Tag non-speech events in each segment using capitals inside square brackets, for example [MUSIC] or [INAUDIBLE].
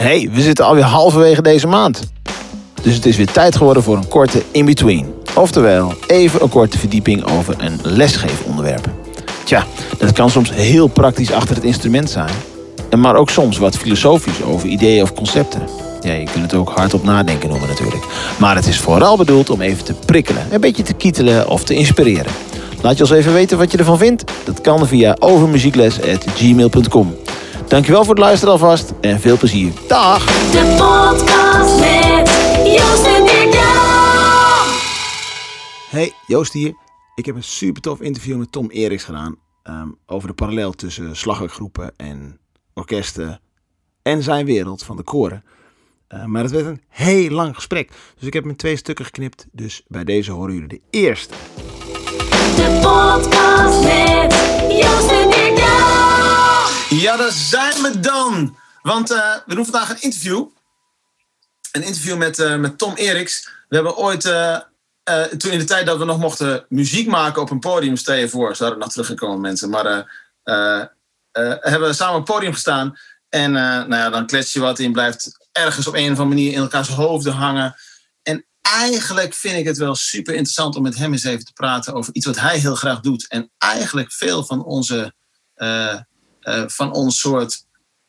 hey, we zitten alweer halverwege deze maand. Dus het is weer tijd geworden voor een korte in-between. Oftewel, even een korte verdieping over een lesgeefonderwerp. Tja, dat kan soms heel praktisch achter het instrument zijn. Maar ook soms wat filosofisch over ideeën of concepten. Ja, je kunt het ook hardop nadenken noemen natuurlijk. Maar het is vooral bedoeld om even te prikkelen, een beetje te kietelen of te inspireren. Laat je ons even weten wat je ervan vindt. Dat kan via overmuziekles.gmail.com. Dankjewel voor het luisteren alvast en veel plezier. Dag! De podcast met Joost en Dirk-Jan. Hey, Joost hier. Ik heb een super tof interview met Tom Eriks gedaan. ehm, over de parallel tussen slagwerkgroepen en orkesten en zijn wereld van de koren. Eh, maar het werd een heel lang gesprek. Dus ik heb hem in twee stukken geknipt. Dus bij deze horen jullie de eerste. De podcast met Joost en Dirk-Jan. Ja, daar zijn we dan. Want eh, we doen vandaag een interview. Een interview met, eh, met Tom Eriks. We hebben ooit, eh, toen in de tijd dat we nog mochten muziek maken op een podium, stel je voor, ze hadden nog teruggekomen mensen, maar hebben we samen op het podium gestaan. En nou ja, dan klets je wat in, blijft ergens op een of andere manier in elkaars hoofden hangen. En eigenlijk vind ik het wel super interessant om met hem eens even te praten over iets wat hij heel graag doet. En eigenlijk veel van onze eh, van ons soort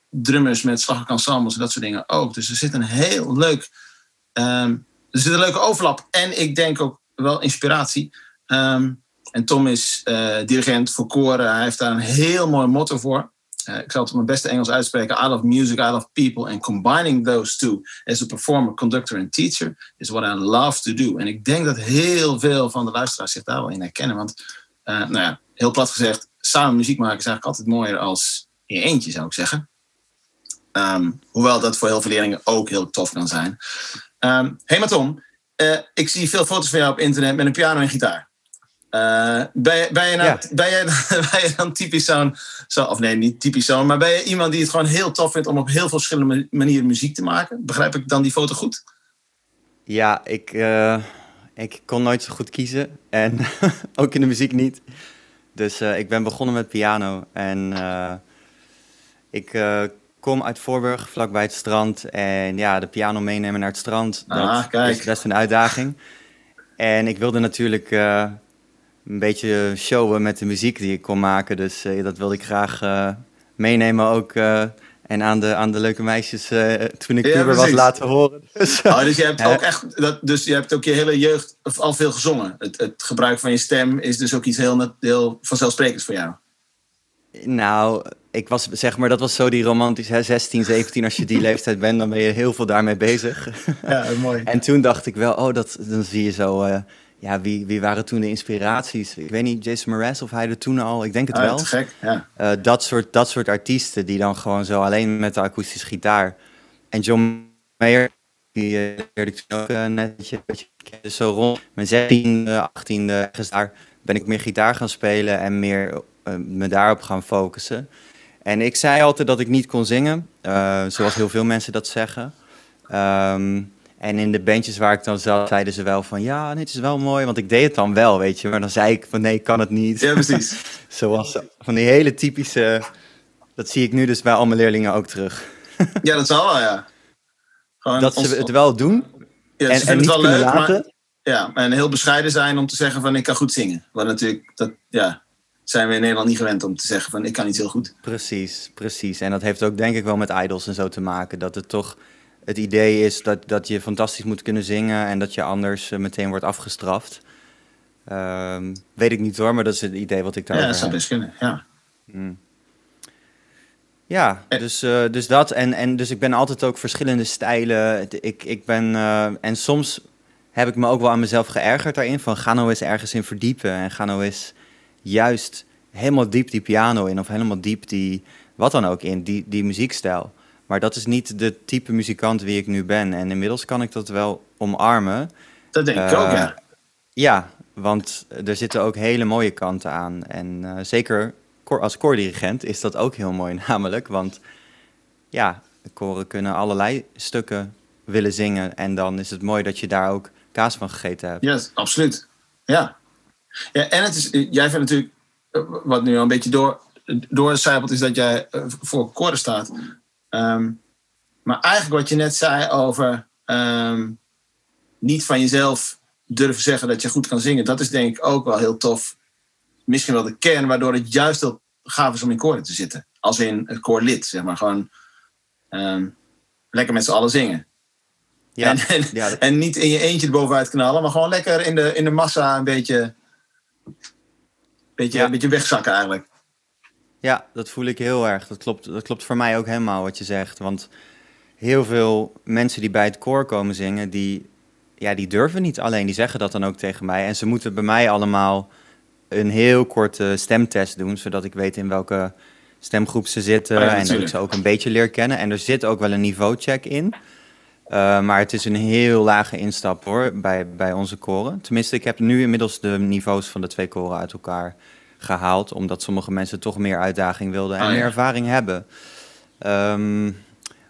drummers met slagwerkensembles en dat soort dingen ook. Dus er zit een heel leuk, ehm, er zit een leuke overlap en ik denk ook wel inspiratie. Ehm, en Tom is eh, dirigent voor koren. Hij heeft daar een heel mooi motto voor. Eh, ik zal het op mijn beste Engels uitspreken. I love music, I love people. And combining those two as a performer, conductor and teacher is what I love to do. En ik denk dat heel veel van de luisteraars zich daar wel in herkennen. Want, nou ja, heel plat gezegd, samen muziek maken is eigenlijk altijd mooier als in je eentje, zou ik zeggen. Ehm, hoewel dat voor heel veel leerlingen ook heel tof kan zijn. Ehm hey, maar Tom, eh, ik zie veel foto's van jou op internet met een piano en gitaar. Eh, ben, je, ben, je nou, Ja. ben, je, [LAUGHS] ben je dan typisch zo'n, zo, of nee, niet typisch zo'n, maar ben je iemand die het gewoon heel tof vindt om op heel veel verschillende ma- manieren muziek te maken? Begrijp ik dan die foto goed? Ja, ik, eh, ik kon nooit zo goed kiezen. En [LAUGHS] ook in de muziek niet. Dus eh, ik ben begonnen met piano. En eh, ik eh, kom uit Voorburg, vlakbij het strand. En ja, de piano meenemen naar het strand, Ah, dat kijk. is best een uitdaging. En ik wilde natuurlijk een beetje showen met de muziek die ik kon maken. Dus dat wilde ik graag meenemen ook. En aan de, aan de leuke meisjes eh, toen ik Ja, puber was laten horen. [LAUGHS] Dus, Oh, dus je hebt ook echt, dat, dus je hebt ook je hele jeugd al veel gezongen. Het, het gebruik van je stem is dus ook iets heel, heel vanzelfsprekends voor jou. Nou, ik was zeg maar, dat was zo die romantisch, hè, 16, 17, als je die [LAUGHS] leeftijd bent, dan ben je heel veel daarmee bezig. Ja, mooi. [LAUGHS] en toen dacht ik wel, oh, dat, dan zie je zo, eh, ja, wie, wie waren toen de inspiraties? Ik weet niet, Jason Mraz of hij er toen al, ik denk het Ah, wel. gek, ja. Eh, dat, soort, dat soort artiesten die dan gewoon zo alleen met de akoestische gitaar. En John Mayer, die eh, leerde ik toen ook eh, net een beetje. Dus zo rond mijn 16e, 18e, ergens daar ben ik meer gitaar gaan spelen en meer me daarop gaan focussen. En ik zei altijd dat ik niet kon zingen, zoals heel veel mensen dat zeggen. Ehm, en in de bandjes waar ik dan zat, zeiden ze wel van ja, het is wel mooi, want ik deed het dan wel, weet je. Maar dan zei ik van nee, ik kan het niet. Ja, precies. [LAUGHS] Zoals van die hele typische. Dat zie ik nu dus bij al mijn leerlingen ook terug. [LAUGHS] Ja, dat zal wel, ja. Gewoon Dat ons- ze het wel doen ja, ze en, niet het wel leuk, laten. maar ja, en heel bescheiden zijn om te zeggen van ik kan goed zingen. Want natuurlijk, dat ja, zijn we in Nederland niet gewend om te zeggen van ik kan iets heel goed. Precies, precies. En dat heeft ook denk ik wel met idols en zo te maken. Dat het toch het idee is dat, dat je fantastisch moet kunnen zingen en dat je anders eh, meteen wordt afgestraft. Ehm, weet ik niet hoor, maar dat is het idee wat ik Ja, daarover dat zou best kunnen, ja. Ja, Eh. dus, eh, dus dat. En, en dus ik ben altijd ook verschillende stijlen. Ik, ik ben, en soms heb ik me ook wel aan mezelf geërgerd daarin. Van ga nou eens ergens in verdiepen. En ga nou eens juist helemaal diep die piano in. Of helemaal diep die, wat dan ook in, die, die muziekstijl. Maar dat is niet de type muzikant wie ik nu ben. En inmiddels kan ik dat wel omarmen. Dat denk ik Eh, ook, ja. Ja, want er zitten ook hele mooie kanten aan. En eh, zeker als koordirigent is dat ook heel mooi [LAUGHS] namelijk. Want ja, de koren kunnen allerlei stukken willen zingen. En dan is het mooi dat je daar ook kaas van gegeten hebt. Ja, absoluut. Ja. ja en het is, jij vindt natuurlijk, eh, wat nu al een beetje door, doorcijpelt, is dat jij eh, voor koren staat. Ehm, Maar eigenlijk wat je net zei over ehm, niet van jezelf durven zeggen dat je goed kan zingen, dat is denk ik ook wel heel tof. Misschien wel de kern waardoor het juist heel gaaf is om in koren te zitten. Als in het koorlid, zeg maar. Gewoon ehm, lekker met z'n allen zingen. Ja, En, en, ja, dat- en niet in je eentje erbovenuit knallen, maar gewoon lekker in de, in de massa een beetje, beetje, Ja. een beetje wegzakken eigenlijk. Ja, dat voel ik heel erg. Dat klopt, dat klopt voor mij ook helemaal wat je zegt. Want heel veel mensen die bij het koor komen zingen, die, ja, die durven niet alleen. Die zeggen dat dan ook tegen mij. En ze moeten bij mij allemaal een heel korte stemtest doen, zodat ik weet in welke stemgroep ze zitten. Oh ja, en dat ik ze ook een beetje leer kennen. En er zit ook wel een niveaucheck in. Uh, maar het is een heel lage instap hoor, bij, bij onze koren. Tenminste, ik heb nu inmiddels de niveaus van de twee koren uit elkaar gehaald. Omdat sommige mensen toch meer uitdaging wilden en Oh, ja. meer ervaring hebben. Um,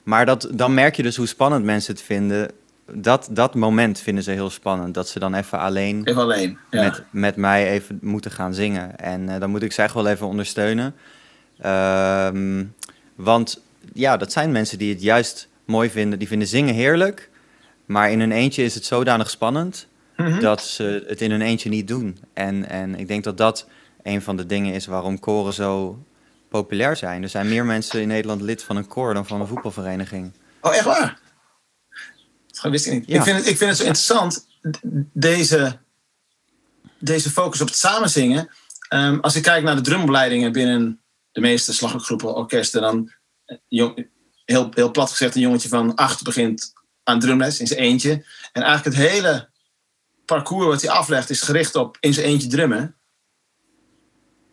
maar dat, dan merk je dus hoe spannend mensen het vinden. Dat, dat moment vinden ze heel spannend. Dat ze dan even alleen Even alleen. Ja. met, met mij even moeten gaan zingen. En uh, dan moet ik ze echt wel even ondersteunen. Um, want ja, dat zijn mensen die het juist mooi vinden. Die vinden zingen heerlijk. Maar in hun eentje is het zodanig spannend Mhm. mm -hmm. dat ze het in hun eentje niet doen. En, en ik denk dat dat een van de dingen is waarom koren zo populair zijn. Er zijn meer mensen in Nederland lid van een koor dan van een voetbalvereniging. Oh, echt waar? Dat wist ik niet. Ja. Ik, vind het, ik vind het zo interessant, deze, deze focus op het samenzingen. Um, als ik kijk naar de drumopleidingen binnen de meeste slaggroepen, orkesten, dan jong, heel, heel plat gezegd, een jongetje van acht begint aan drumles in zijn eentje. En eigenlijk het hele parcours wat hij aflegt is gericht op in zijn eentje drummen.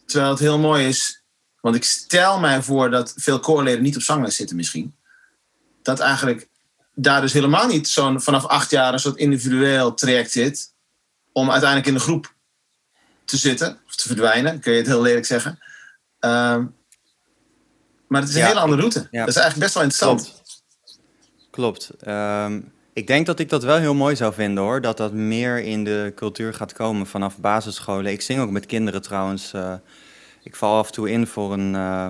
Terwijl het heel mooi is, want ik stel mij voor dat veel koorleden niet op zangles zitten misschien. Dat eigenlijk daar dus helemaal niet zo'n vanaf acht jaar een soort individueel traject zit. Om uiteindelijk in de groep te zitten, of te verdwijnen, kun je het heel lelijk zeggen. Um, maar het is een ja, hele andere route. Ja. Dat is eigenlijk best wel interessant. Klopt. Klopt. Um, ik denk dat ik dat wel heel mooi zou vinden hoor. Dat dat meer in de cultuur gaat komen vanaf basisscholen. Ik zing ook met kinderen trouwens. Uh, ik val af en toe in voor een, uh,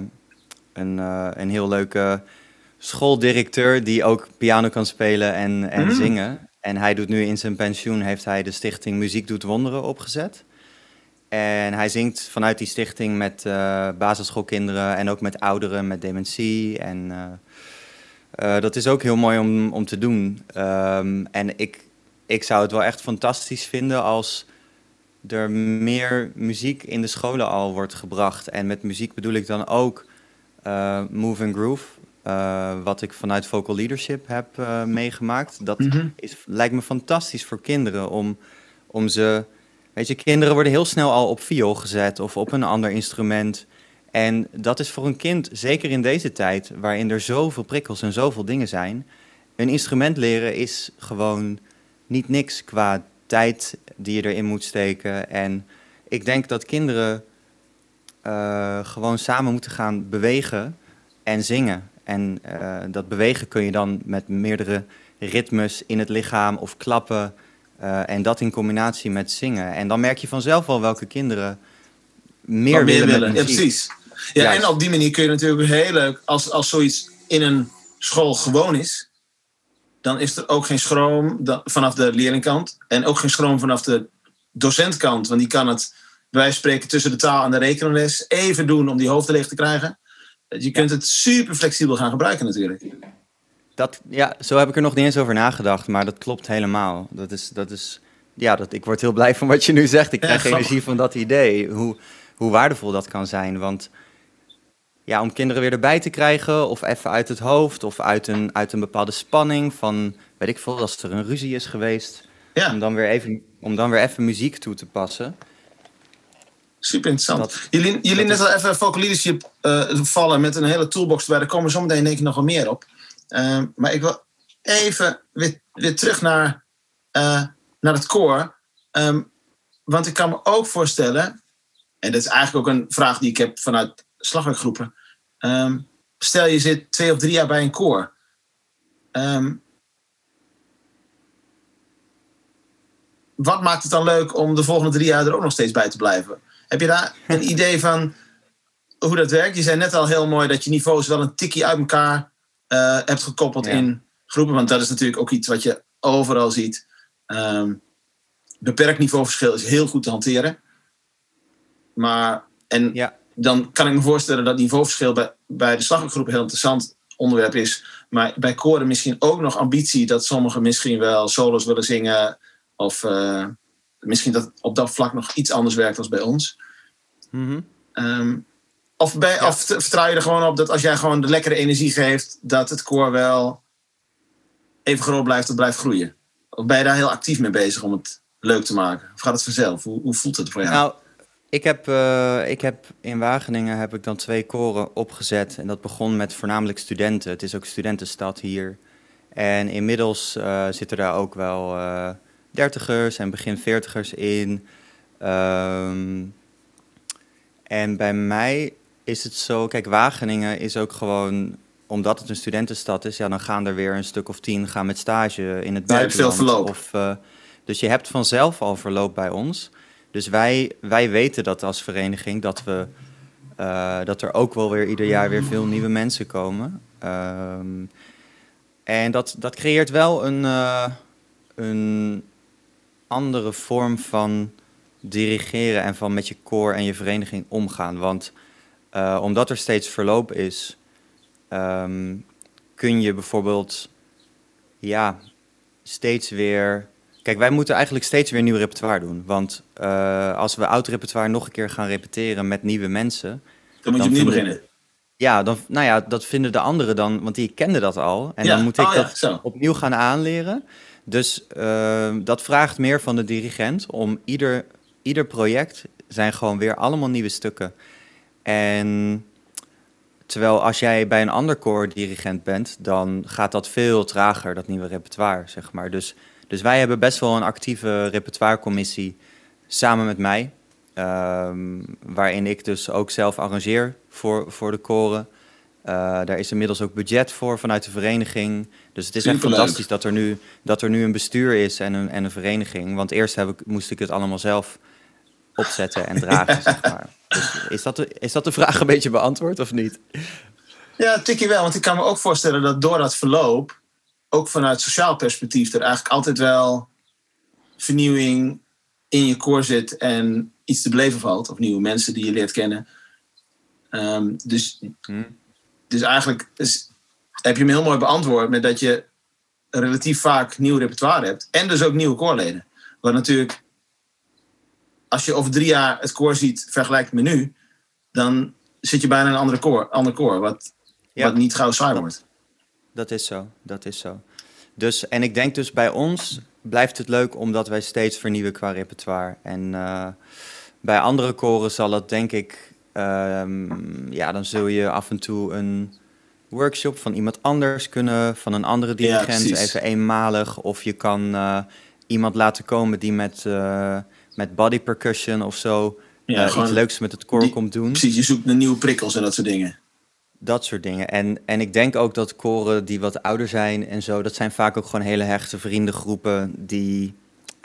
een, uh, een heel leuke schooldirecteur die ook piano kan spelen en, en mm. zingen. En hij doet nu in zijn pensioen, heeft hij de stichting Muziek Doet Wonderen opgezet. En hij zingt vanuit die stichting met basisschoolkinderen en ook met ouderen met dementie. En uh, uh, dat is ook heel mooi om, om te doen. Um, en ik, ik zou het wel echt fantastisch vinden als er meer muziek in de scholen al wordt gebracht. En met muziek bedoel ik dan ook uh, Move and Groove. Uh, wat ik vanuit vocal leadership heb meegemaakt. Dat mm -hmm. is, lijkt me fantastisch voor kinderen om, om ze. Weet je, kinderen worden heel snel al op viool gezet of op een ander instrument. En dat is voor een kind, zeker in deze tijd, waarin er zoveel prikkels en zoveel dingen zijn. Een instrument leren is gewoon niet niks qua tijd die je erin moet steken. En ik denk dat kinderen uh, gewoon samen moeten gaan bewegen en zingen. En uh, dat bewegen kun je dan met meerdere ritmes in het lichaam of klappen. Uh, en dat in combinatie met zingen. En dan merk je vanzelf wel welke kinderen meer, meer willen. willen. Ja, precies. Ja, Juist. en op die manier kun je natuurlijk heel leuk, als, als zoiets in een school gewoon is, dan is er ook geen schroom vanaf de leerlingkant. En ook geen schroom vanaf de docentkant. Want die kan het, van spreken, tussen de taal en de rekenles even doen om die hoofden leeg te krijgen. Je kunt het super flexibel gaan gebruiken natuurlijk. Dat, ja, zo heb ik er nog niet eens over nagedacht, maar dat klopt helemaal. Dat is, dat is, ja, dat, ik word heel blij van wat je nu zegt. Ik krijg ja, energie van dat idee, hoe, hoe waardevol dat kan zijn. Want ja, om kinderen weer erbij te krijgen, of even uit het hoofd, of uit een, uit een bepaalde spanning van, weet ik veel, als er een ruzie is geweest, ja. om, dan weer even, om dan weer even muziek toe te passen. Super interessant. Dat, jullie jullie net al even vocal leadership uh, vallen met een hele toolbox erbij. Daar komen zometeen denk ik nog wel meer op. Uh, maar ik wil even weer, weer terug naar, uh, naar het koor. Um, want ik kan me ook voorstellen, en dat is eigenlijk ook een vraag die ik heb vanuit slagwerkgroepen. Um, stel je zit twee of drie jaar bij een koor. Um, wat maakt het dan leuk om de volgende drie jaar er ook nog steeds bij te blijven? Heb je daar [LAUGHS] een idee van hoe dat werkt? Je zei net al heel mooi dat je niveaus wel een tikje uit elkaar eh, hebt gekoppeld Ja. in groepen. Want dat is natuurlijk ook iets wat je overal ziet. Ehm, beperkt niveauverschil is heel goed te hanteren. Maar, en Ja. Dan kan ik me voorstellen dat niveauverschil bij, bij de slagwerkgroep een heel interessant onderwerp is. Maar bij koren misschien ook nog ambitie dat sommigen misschien wel solos willen zingen. Of eh, misschien dat op dat vlak nog iets anders werkt als bij ons. Mhm. Ehm, of, bij, of vertrouw je er gewoon op dat als jij gewoon de lekkere energie geeft, dat het koor wel even groot blijft of blijft groeien? Of ben je daar heel actief mee bezig om het leuk te maken? Of gaat het vanzelf? Hoe, hoe voelt het voor jou? Nou, ik heb, eh, ik heb in Wageningen heb ik dan twee koren opgezet. En dat begon met voornamelijk studenten. Het is ook studentenstad hier. En inmiddels eh, zitten daar ook wel eh, dertigers en begin veertigers in. Ehm, en bij mij is het zo... Kijk, Wageningen is ook gewoon... Omdat het een studentenstad is, ja, dan gaan er weer een stuk of tien gaan met stage in het Ja, je hebt veel buitenland. verloop. Of, dus je hebt vanzelf al verloop bij ons. Dus wij, wij weten dat als vereniging dat, we, eh, dat er ook wel weer ieder jaar weer veel nieuwe mensen komen. Ehm, en dat, dat creëert wel een, eh, een andere vorm van dirigeren en van met je koor en je vereniging omgaan. Want eh, omdat er steeds verloop is, ehm, kun je bijvoorbeeld ja, steeds weer. Kijk, wij moeten eigenlijk steeds weer nieuw repertoire doen. Want eh, als we oud repertoire nog een keer gaan repeteren met nieuwe mensen. dan moet je opnieuw beginnen. Ja, dan, nou ja, dat vinden de anderen dan, want die kenden dat al. En Ja, dan moet ik oh dat opnieuw gaan aanleren. Dus eh, dat vraagt meer van de dirigent om ieder, ieder project zijn gewoon weer allemaal nieuwe stukken. En terwijl als jij bij een ander koordirigent bent, dan gaat dat veel trager, dat nieuwe repertoire, zeg maar. Dus, dus wij hebben best wel een actieve repertoirecommissie samen met mij. ehm, waarin ik dus ook zelf arrangeer voor, voor de koren. Eh, daar is inmiddels ook budget voor vanuit de vereniging. Dus het is echt Superleuk. fantastisch dat er, nu, dat er nu een bestuur is en een, en een vereniging. Want eerst heb ik, moest ik het allemaal zelf opzetten en dragen, [LAUGHS] zeg maar. Dus is, dat de, is dat de vraag een beetje beantwoord of niet? Ja, tikje wel. Want ik kan me ook voorstellen dat door dat verloop, ook vanuit sociaal perspectief, er eigenlijk altijd wel vernieuwing in je koor zit en iets te beleven valt. Of nieuwe mensen die je leert kennen. Ehm, dus, Hm. dus eigenlijk is, heb je me heel mooi beantwoord met dat je relatief vaak nieuw repertoire hebt. En dus ook nieuwe koorleden. Wat natuurlijk, als je over drie jaar het koor ziet, vergelijkt met nu, dan zit je bijna in een andere koor, ander koor. Wat, Ja. wat niet gauw saai wordt. Dat is zo, dat is zo. Dus, en ik denk dus bij ons blijft het leuk omdat wij steeds vernieuwen qua repertoire. En eh, bij andere koren zal het denk ik, ehm, ja, dan zul je af en toe een workshop van iemand anders kunnen, van een andere dirigent, even eenmalig. Of je kan eh, iemand laten komen die met, eh, met body percussion of zo Ja, iets leuks met het koor die- komt doen. Precies, je zoekt naar nieuwe prikkels en dat soort dingen. Dat soort dingen. En, en ik denk ook dat koren die wat ouder zijn en zo, dat zijn vaak ook gewoon hele hechte vriendengroepen die.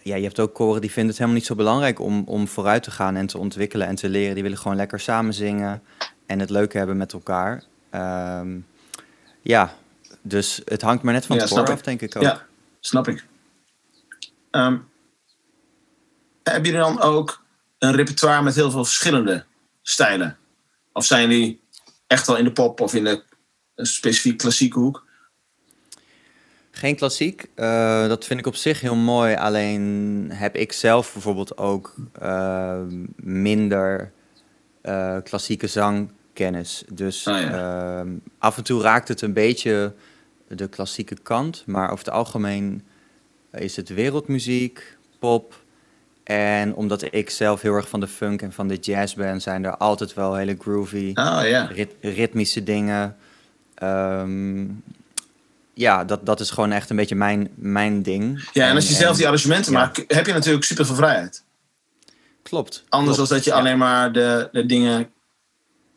Ja, je hebt ook koren die vinden het helemaal niet zo belangrijk om, om vooruit te gaan en te ontwikkelen en te leren. Die willen gewoon lekker samen zingen en het leuk hebben met elkaar. Ehm, ja, dus het hangt maar net van Ja, het koor snap ik. af, denk ik ook. Ja, snap ik. Ehm hebben jullie dan ook een repertoire met heel veel verschillende stijlen? Of zijn die echt wel in de pop of in de een specifiek klassieke hoek? Geen klassiek. Eh, dat vind ik op zich heel mooi. Alleen heb ik zelf bijvoorbeeld ook eh, minder eh, klassieke zangkennis. Dus Ah, ehm, af en toe raakt het een beetje de klassieke kant. Maar over het algemeen is het wereldmuziek, pop. En omdat ik zelf heel erg van de funk en van de jazz ben, zijn er altijd wel hele groovy Oh rit- ritmische dingen. Ehm, ja, dat, dat is gewoon echt een beetje mijn, mijn ding. Ja, en als je zelf die arrangementen ja. maakt, heb je natuurlijk super veel vrijheid. Klopt. Anders klopt. dan dat je Ja. alleen maar de, de dingen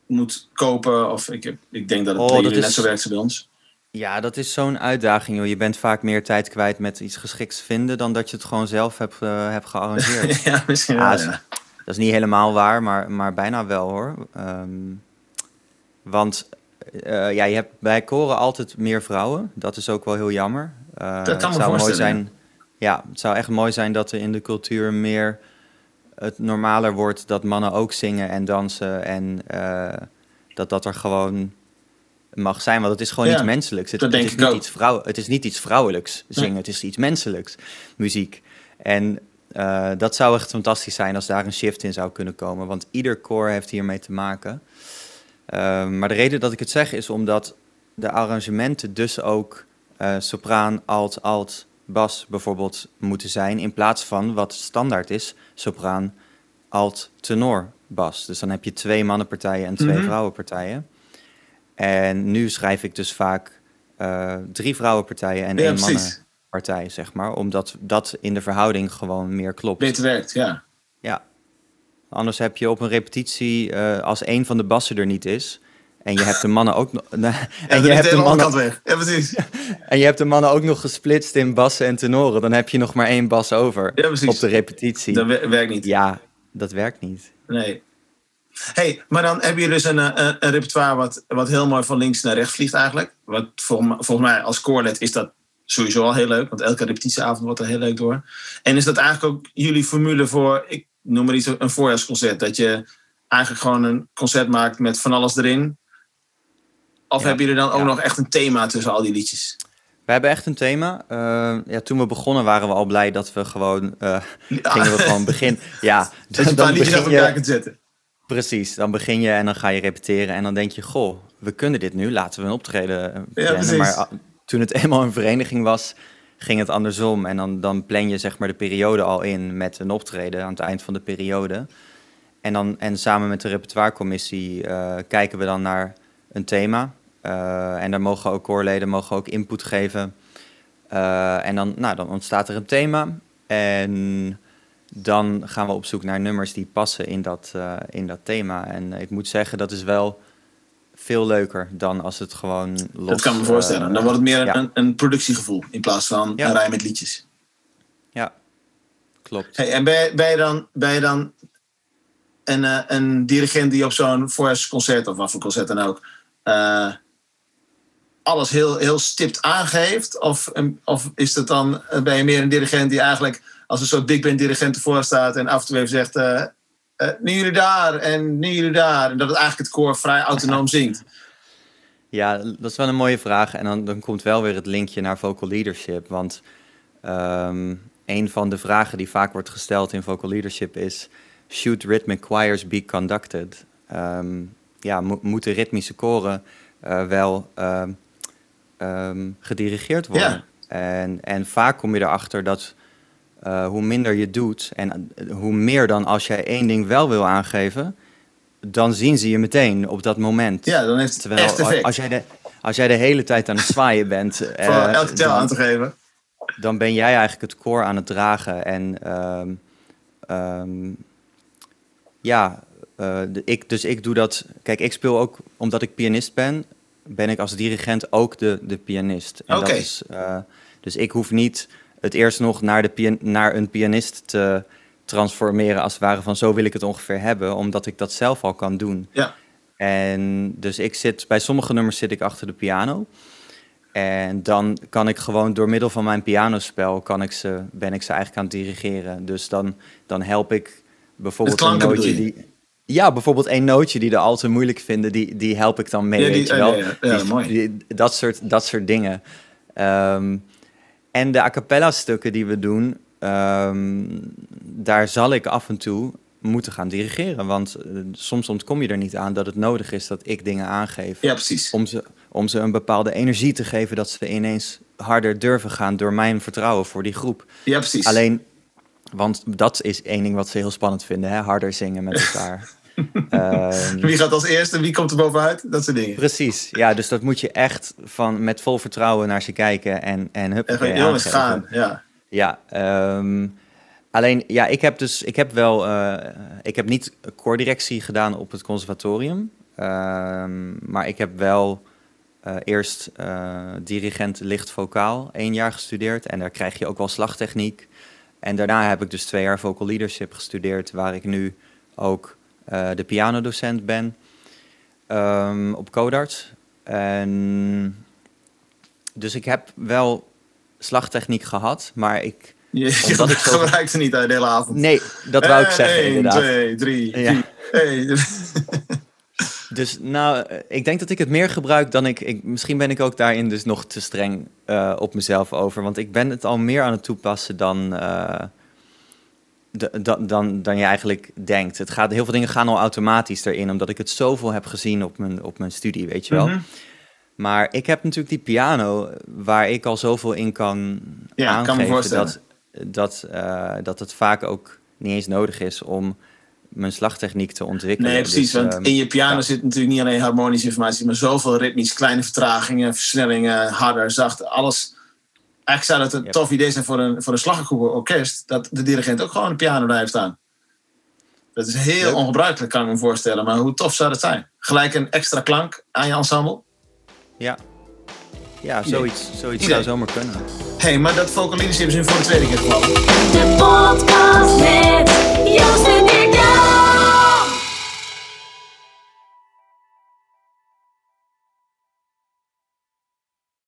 moet kopen. Of ik, heb, ik denk dat het Oh, dat jullie net is- zo werkt als bij ons. Ja, dat is zo'n uitdaging, joh. Je bent vaak meer tijd kwijt met iets geschikts vinden... dan dat je het gewoon zelf hebt, eh, hebt gearrangeerd. [LAUGHS] ja, misschien Ah, wel. Ja. Dat is niet helemaal waar, maar, maar bijna wel, hoor. Ehm, want eh, ja, je hebt bij koren altijd meer vrouwen. Dat is ook wel heel jammer. Eh, Dat kan het me zou mooi zijn. Ja, het zou echt mooi zijn dat er in de cultuur meer het normaler wordt dat mannen ook zingen en dansen en dat dat er gewoon mag zijn, want het is gewoon Ja, iets menselijks. Het, is niet ook. iets vrouw, het is niet iets vrouwelijks zingen, het is iets menselijks, muziek. En eh, dat zou echt fantastisch zijn als daar een shift in zou kunnen komen, want ieder koor heeft hiermee te maken. Eh, maar de reden dat ik het zeg is omdat de arrangementen dus ook eh, sopraan, alt, alt, bas bijvoorbeeld moeten zijn, in plaats van wat standaard is, sopraan, alt, tenor, bas. Dus dan heb je twee mannenpartijen en twee Mhm. vrouwenpartijen. En nu schrijf ik dus vaak eh, drie vrouwenpartijen en Ja, één precies. mannenpartij, zeg maar. Omdat dat in de verhouding gewoon meer klopt. Beter werkt, ja. Ja. Anders heb je op een repetitie, eh, als een van de bassen er niet is... en je hebt de mannen ook nog... [LAUGHS] en, En je hebt de mannen, weg. Ja, precies. [LAUGHS] en je hebt de mannen ook nog gesplitst in bassen en tenoren... dan heb je nog maar één bas over Ja, op de repetitie. Dat wer- werkt niet. Ja, dat werkt niet. Nee. Hey, maar dan heb je dus een, eh, een, een repertoire wat, wat heel mooi van links naar rechts vliegt eigenlijk. Wat volgens, mij- volgens mij als koorlid is dat sowieso al heel leuk. Want elke repetitieavond wordt er heel leuk door. En is dat eigenlijk ook jullie formule voor, ik noem maar iets, een voorjaarsconcert? Dat je eigenlijk gewoon een concert maakt met van alles erin? Of Ja. heb je er dan ook Ja. nog echt een thema tussen al die liedjes? We hebben echt een thema. Eh, ja, toen we begonnen waren we al blij dat we gewoon... Ja. gingen we gewoon beginnen. Ja, [LAUGHS] Dat je een paar liedjes begin elkaar kunt zetten. Precies, dan begin je en dan ga je repeteren en dan denk je, goh, we kunnen dit nu, laten we een optreden eh, plannen. precies. maar ah, toen het [LAUGHS] eenmaal een vereniging was, ging het andersom. En dan, dan plan je zeg maar de periode al in met een optreden aan het eind van de periode. En, dan, en samen met de repertoirecommissie eh, kijken we dan naar een thema. Eh, en daar mogen ook koorleden mogen ook input geven. En dan, nou, dan ontstaat er een thema. En dan gaan we op zoek naar nummers die passen in dat, eh, in dat thema. En ik moet zeggen, dat is wel veel leuker dan als het gewoon los... Dat kan me voorstellen. eh, Dan wordt het meer een, ja. een, een productiegevoel in plaats van Ja. een rij met liedjes. Ja, klopt. Hey, en ben je, ben je dan, ben je dan een, eh, een dirigent die op zo'n voorjaarsconcert, of wat voor concert dan ook, eh, alles heel, heel stipt aangeeft? Of, of is het dan, eh, ben je meer een dirigent die eigenlijk als een soort big band dirigent ervoor staat en af en toe even zegt, eh, nu jullie daar en nu jullie daar. En dat het eigenlijk het koor vrij autonoom zingt. [LAUGHS] Ja, dat is wel een mooie vraag. En dan, dan komt wel weer het linkje naar vocal leadership. Want ehm, een van de vragen die vaak wordt gesteld in vocal leadership is... Should rhythmic choirs be conducted? Ehm, ja, mo- moeten ritmische koren eh, wel ehm, gedirigeerd worden? Ja. En, en vaak kom je erachter dat eh, hoe minder je doet... en eh, hoe meer dan als jij één ding wel wil aangeven... dan zien ze je meteen op dat moment. Ja, dan heeft het Terwijl echt effect. als jij, de, als jij de hele tijd aan het zwaaien bent, [LAUGHS] voor eh, elke tel aan te geven. dan ben jij eigenlijk het koor aan het dragen. En ehm, ehm, ja, de- ik, dus ik doe dat. Kijk, ik speel ook, omdat ik pianist ben, ben ik als dirigent ook de, de pianist. Oké. dus ik hoef niet het eerst nog naar, de pian, naar een pianist te transformeren als het ware van zo wil ik het ongeveer hebben, omdat ik dat zelf al kan doen. Ja. En dus ik zit, bij sommige nummers zit ik achter de piano. En dan kan ik gewoon door middel van mijn pianospel kan ik ze, ben ik ze eigenlijk aan het dirigeren. Dus dan, dan help ik bijvoorbeeld een nootje die. Ja, bijvoorbeeld een nootje die de al te moeilijk vinden, die, die help ik dan mee. Ja, die- weet je wel? ja, ja. Ja, Die- mooi. die- dat, soort, dat soort dingen. Ehm, en de a cappella stukken die we doen, ehm, daar zal ik af en toe moeten gaan dirigeren. Want eh, soms ontkom je er niet aan dat het nodig is dat ik dingen aangeef. Ja, precies. Om, ze, om ze een bepaalde energie te geven dat ze ineens harder durven gaan door mijn vertrouwen voor die groep. Ja, precies. Alleen, want dat is één ding wat ze heel spannend vinden, hè? harder zingen met elkaar. [LAUGHS] Ehm, Wie gaat als eerste? Wie komt er bovenuit? Dat soort dingen. Precies, ja, dus dat moet je echt van, met vol vertrouwen naar ze kijken en, en hup, En gewoon, jongens, gaan. Ja. Ja, ehm, alleen, ja, ik heb dus, ik heb wel, eh, ik heb niet koordirectie gedaan op het conservatorium, ehm, maar ik heb wel eh, eerst eh, dirigent licht vocaal één jaar gestudeerd en daar krijg je ook wel slagtechniek. En daarna heb ik dus twee jaar vocal leadership gestudeerd, waar ik nu ook eh, de pianodocent ben ehm, op Codarts. En, dus ik heb wel slagtechniek gehad, maar ik... Je, Omdat ik zo- gebruikte niet uit de hele avond. Nee, dat wou ik zeggen inderdaad. twee, drie, Ja. vier. Hey. [LAUGHS] Dus nou, eh, ik denk dat ik het meer gebruik dan ik, ik... Misschien ben ik ook daarin dus nog te streng eh, op mezelf over. Want ik ben het al meer aan het toepassen dan, eh, dan, dan, dan je eigenlijk denkt. Het gaat, heel veel dingen gaan al automatisch erin, omdat ik het zoveel heb gezien op mijn, op mijn studie, weet je wel. Mhm. Maar ik heb natuurlijk die piano waar ik al zoveel in kan Ja, kan aangeven voorstellen. dat, dat, eh, dat het vaak ook niet eens nodig is om mijn slagtechniek te ontwikkelen. Nee, precies. Dus, want ehm, in je piano ja. zit natuurlijk niet alleen harmonische informatie, maar zoveel ritmisch, kleine vertragingen, versnellingen, harder, zacht, alles. Eigenlijk zou dat een Yep. tof idee zijn voor een, voor een slaggroep orkest, dat de dirigent ook gewoon een piano daar heeft staan. Dat is heel ongebruikelijk, kan ik me voorstellen. Maar hoe tof zou dat zijn? Gelijk een extra klank aan je ensemble. Ja, ja zoiets, zoiets Idee. zou zomaar kunnen. Hé, hey, maar dat vocalische hebben ze nu voor de tweede keer gewoon. De podcast met